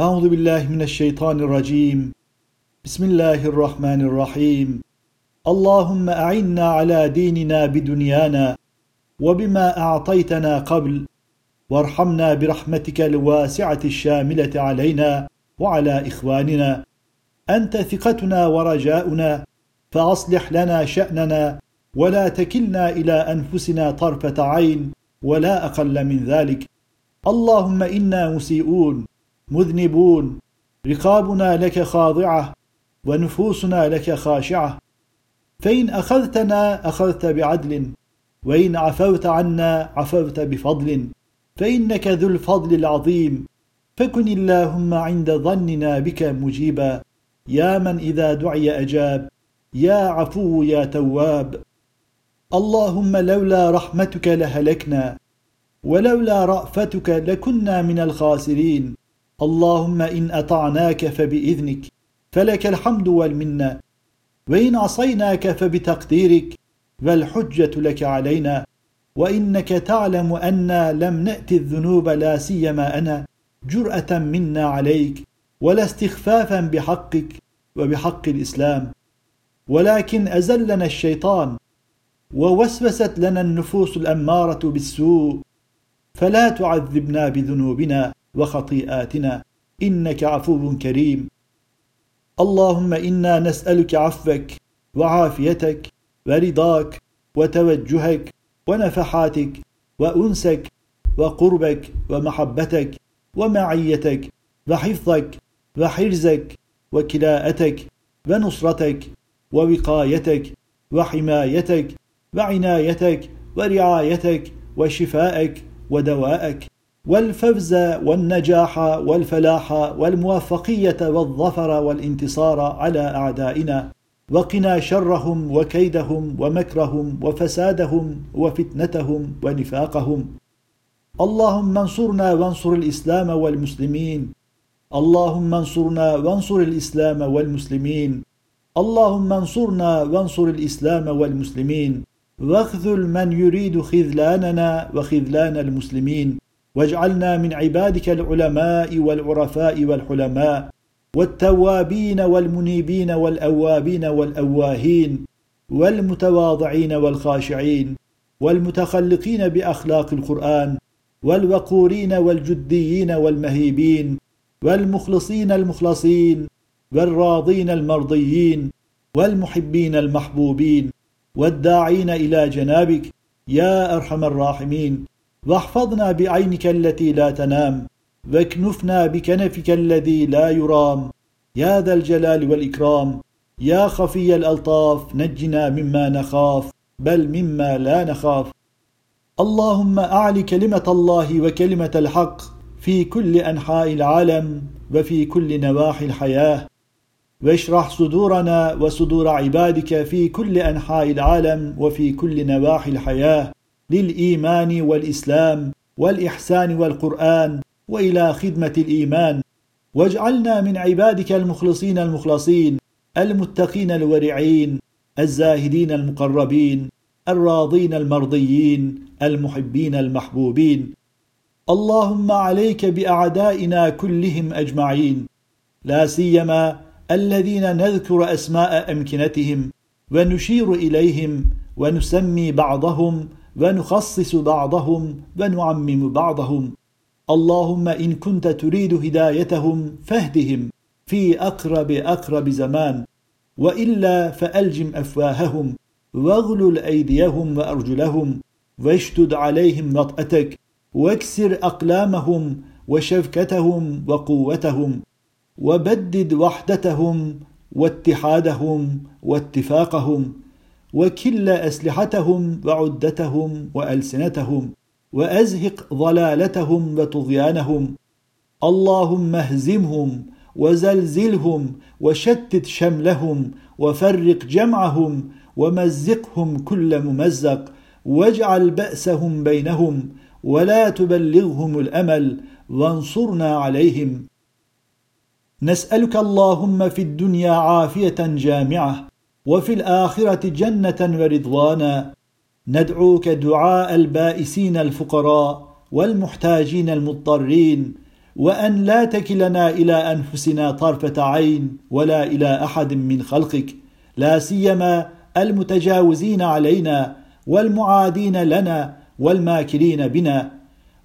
أعوذ بالله من الشيطان الرجيم. بسم الله الرحمن الرحيم. اللهم أعنا على ديننا بدنيانا وبما أعطيتنا قبل. وارحمنا برحمتك الواسعة الشاملة علينا وعلى إخواننا. أنت ثقتنا ورجاؤنا. فأصلح لنا شأننا. ولا تكلنا إلى أنفسنا طرفة عين. ولا أقل من ذلك. اللهم إنا مسيئون. مذنبون. رقابنا لك خاضعة ونفوسنا لك خاشعة. فإن أخذتنا أخذت بعدل وإن عفوت عنا عفوت بفضل. فإنك ذو الفضل العظيم. فكن اللهم عند ظننا بك مجيبا. يا من إذا دعي أجاب. يا عفو يا تواب. اللهم لولا رحمتك لهلكنا ولولا رأفتك لكنا من الخاسرين. اللهم إن أطعناك فبإذنك فلك الحمد والمنة. وإن عصيناك فبتقديرك والحجة لك علينا. وإنك تعلم أنا لم نأتي الذنوب لا سيما أنا جرأة منا عليك ولا استخفافا بحقك وبحق الإسلام. ولكن أزلنا الشيطان ووسوست لنا النفوس الأمارة بالسوء. فلا تعذبنا بذنوبنا. وخطيئاتنا إنك عفو كريم. اللهم إنا نسألك عفوك وعافيتك ورضاك وتوجهك ونفحاتك وأنسك وقربك ومحبتك ومعيتك وحفظك وحرزك وكلاءتك ونصرتك ووقايتك وحمايتك وعنايتك ورعايتك وشفائك ودواءك. والفوز والنجاح والفلاح والموفقية والظفر والانتصار على أعدائنا. وقنا شرهم وكيدهم ومكرهم وفسادهم وفتنتهم ونفاقهم. اللهم انصرنا وانصر الإسلام والمسلمين. اللهم انصرنا وانصر الإسلام والمسلمين. اللهم انصرنا وانصر الإسلام والمسلمين. واخذل من يريد خذلاننا وخذلان المسلمين. واجعلنا من عبادك العلماء والعرفاء والحلماء والتوابين والمنيبين والأوابين والأواهين والمتواضعين والخاشعين والمتخلقين بأخلاق القرآن والوقورين والجديين والمهيبين والمخلصين المخلصين والراضين المرضيين والمحبين المحبوبين والداعين إلى جنابك يا أرحم الراحمين واحفظنا بعينك التي لا تنام واكنفنا بكنفك الذي لا يرام. يا ذا الجلال والإكرام يا خفي الألطاف نجنا مما نخاف بل مما لا نخاف. اللهم أعل كلمة الله وكلمة الحق في كل أنحاء العالم وفي كل نواحي الحياة. واشرح صدورنا وصدور عبادك في كل أنحاء العالم وفي كل نواحي الحياة. للإيمان والإسلام والإحسان والقرآن وإلى خدمة الإيمان. واجعلنا من عبادك المخلصين المخلصين المتقين الورعين الزاهدين المقربين الراضين المرضيين المحبين المحبوبين. اللهم عليك بأعدائنا كلهم أجمعين. لا سيما الذين نذكر أسماء أمكنتهم ونشير إليهم ونسمي بعضهم ونخصص بعضهم ونعمم بعضهم. اللهم إن كنت تريد هدايتهم فاهدهم في أقرب أقرب زمان وإلا فألجم أفواههم واغلل أيديهم وأرجلهم واشتد عليهم وطأتك واكسر أقلامهم وشفكتهم وقوتهم وبدد وحدتهم واتحادهم واتفاقهم. وكل أسلحتهم وعدتهم وألسنتهم وأزهق ضلالتهم وطغيانهم. اللهم اهزمهم وزلزلهم وشتت شملهم وفرق جمعهم ومزقهم كل ممزق واجعل بأسهم بينهم ولا تبلغهم الأمل وانصرنا عليهم. نسألك اللهم في الدنيا عافية جامعة وفي الآخرة جنة ورضوانا. ندعوك دعاء البائسين الفقراء والمحتاجين المضطرين وأن لا تكلنا إلى أنفسنا طرفة عين ولا إلى أحد من خلقك لا سيما المتجاوزين علينا والمعادين لنا والماكرين بنا.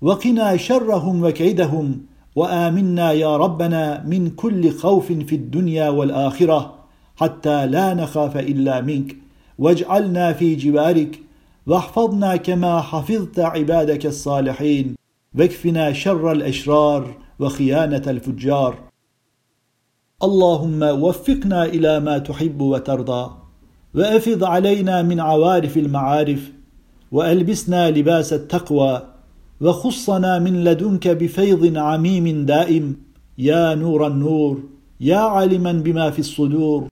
وقنا شرهم وكيدهم وآمنا يا ربنا من كل خوف في الدنيا والآخرة. حتى لا نخاف إلا منك. واجعلنا في جوارك واحفظنا كما حفظت عبادك الصالحين. واكفنا شر الأشرار وخيانة الفجار. اللهم وفقنا إلى ما تحب وترضى. وأفض علينا من عوارف المعارف. وألبسنا لباس التقوى. وخصنا من لدنك بفيض عميم دائم. يا نور النور. يا عالما بما في الصدور.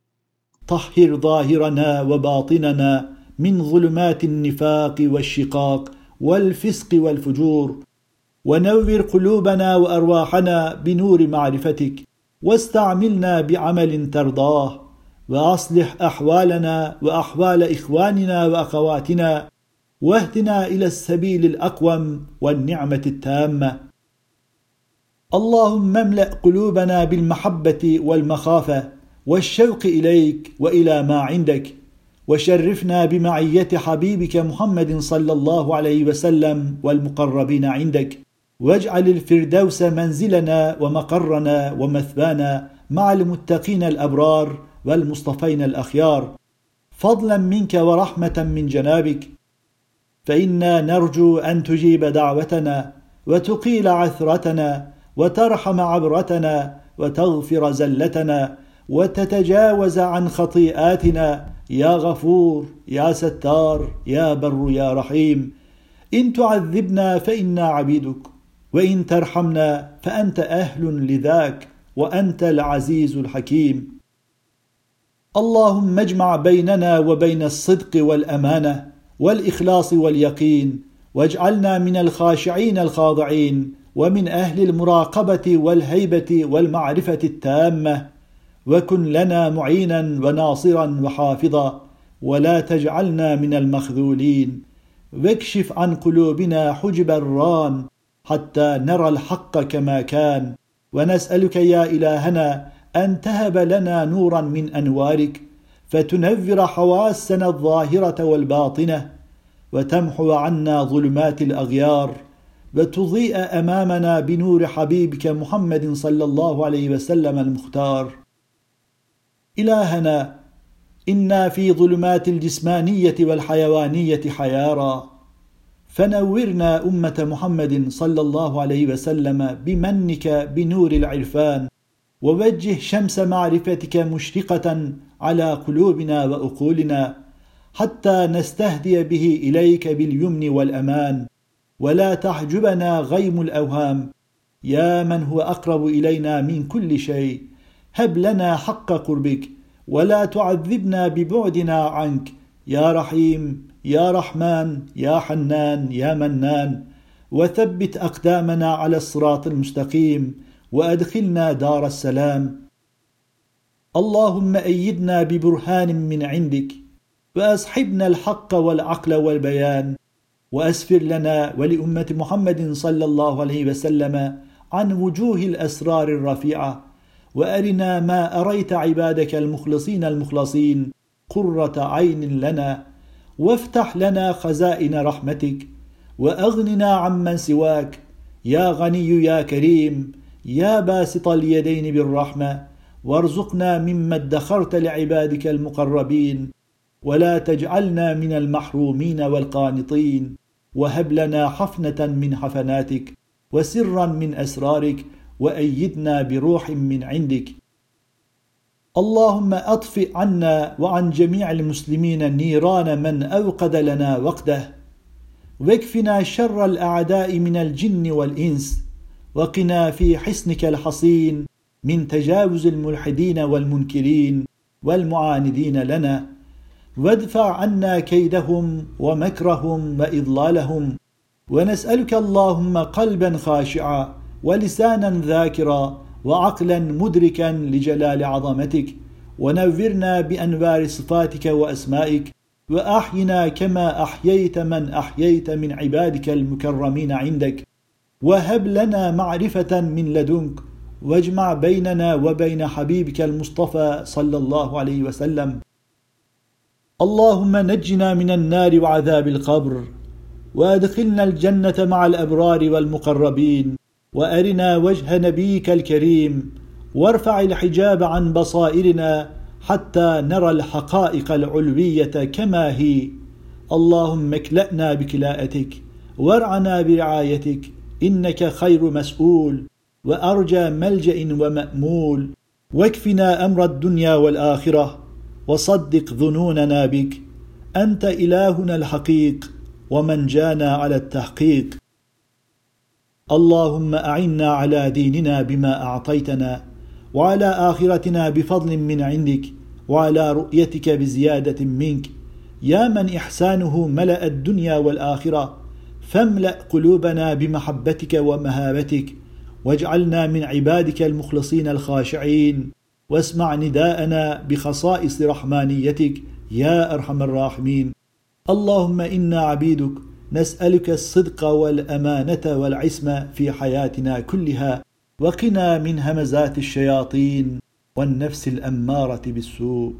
طهر ظاهرنا وباطننا من ظلمات النفاق والشقاق والفسق والفجور. ونور قلوبنا وأرواحنا بنور معرفتك. واستعملنا بعمل ترضاه. وأصلح أحوالنا وأحوال إخواننا وأخواتنا. واهدنا إلى السبيل الأقوم والنعمة التامة. اللهم املأ قلوبنا بالمحبة والمخافة. والشوق إليك وإلى ما عندك وشرفنا بمعية حبيبك محمد صلى الله عليه وسلم والمقربين عندك. واجعل الفردوس منزلنا ومقرنا ومثوانا مع المتقين الأبرار والمصطفين الأخيار. فضلا منك ورحمة من جنابك. فإنا نرجو أن تجيب دعوتنا وتقيل عثرتنا وترحم عبرتنا وتغفر زلتنا وتتجاوز عن خطيئاتنا. يا غفور يا ستار يا بر يا رحيم إن تعذبنا فإنا عبيدك وإن ترحمنا فأنت أهل لذاك وأنت العزيز الحكيم. اللهم اجمع بيننا وبين الصدق والأمانة والإخلاص واليقين واجعلنا من الخاشعين الخاضعين ومن أهل المراقبة والهيبة والمعرفة التامة. وكن لنا معينا وناصرا وحافظا ولا تجعلنا من المخذولين. واكشف عن قلوبنا حجب الران حتى نرى الحق كما كان. ونسألك يا إلهنا أن تهب لنا نورا من أنوارك فتنذر حواسنا الظاهرة والباطنة وتمحو عنا ظلمات الأغيار وتضيء أمامنا بنور حبيبك محمد صلى الله عليه وسلم المختار. إلهنا إنا في ظلمات الجسمانية والحيوانية حيارى فنورنا أمة محمد صلى الله عليه وسلم بمنك بنور العرفان. ووجه شمس معرفتك مشرقة على قلوبنا وأقولنا حتى نستهدي به إليك باليمن والأمان. ولا تحجبنا غيم الأوهام. يا من هو أقرب إلينا من كل شيء. هب لنا حق قربك ولا تعذبنا ببعدنا عنك. يا رحيم يا رحمن يا حنان يا منان. وثبت أقدامنا على الصراط المستقيم وأدخلنا دار السلام. اللهم أيدنا ببرهان من عندك واصحبنا الحق والعقل والبيان. وأسفر لنا ولأمة محمد صلى الله عليه وسلم عن وجوه الأسرار الرفيعة. وأرنا ما أريت عبادك المخلصين المخلصين قرة عين لنا وافتح لنا خزائن رحمتك وأغننا عمن سواك. يا غني يا كريم يا باسط اليدين بالرحمة وارزقنا مما ادخرت لعبادك المقربين. ولا تجعلنا من المحرومين والقانطين. وهب لنا حفنة من حفناتك وسرا من أسرارك وأيدنا بروح من عندك. اللهم اطفئ عنا وعن جميع المسلمين نيران من أوقد لنا وقده. واكفنا شر الأعداء من الجن والإنس. وقنا في حصنك الحصين من تجاوز الملحدين والمنكرين والمعاندين لنا. وادفع عنا كيدهم ومكرهم وإضلالهم. ونسألك اللهم قلبا خاشعا ولسانا ذاكرا وعقلا مدركا لجلال عظمتك ونورنا بأنوار صفاتك وأسمائك وأحينا كما أحييت من أحييت من عبادك المكرمين عندك. وهب لنا معرفة من لدنك واجمع بيننا وبين حبيبك المصطفى صلى الله عليه وسلم. اللهم نجنا من النار وعذاب القبر وأدخلنا الجنة مع الأبرار والمقربين. وأرنا وجه نبيك الكريم وارفع الحجاب عن بصائرنا حتى نرى الحقائق العلوية كما هي. اللهم اكلأنا بكلاءتك وارعنا برعايتك إنك خير مسؤول وأرجى ملجأ ومأمول. واكفنا أمر الدنيا والآخرة وصدق ظنوننا بك. أنت إلهنا الحقيق ومن جانا على التحقيق. اللهم أعنا على ديننا بما أعطيتنا وعلى آخرتنا بفضل من عندك وعلى رؤيتك بزيادة منك. يا من إحسانه ملأ الدنيا والآخرة فاملأ قلوبنا بمحبتك ومهابتك واجعلنا من عبادك المخلصين الخاشعين. واسمع نداءنا بخصائص رحمانيتك يا أرحم الراحمين. اللهم إنا عبيدك نسألك الصدق والأمانة والعصمة في حياتنا كلها وقنا من همزات الشياطين والنفس الأمارة بالسوء.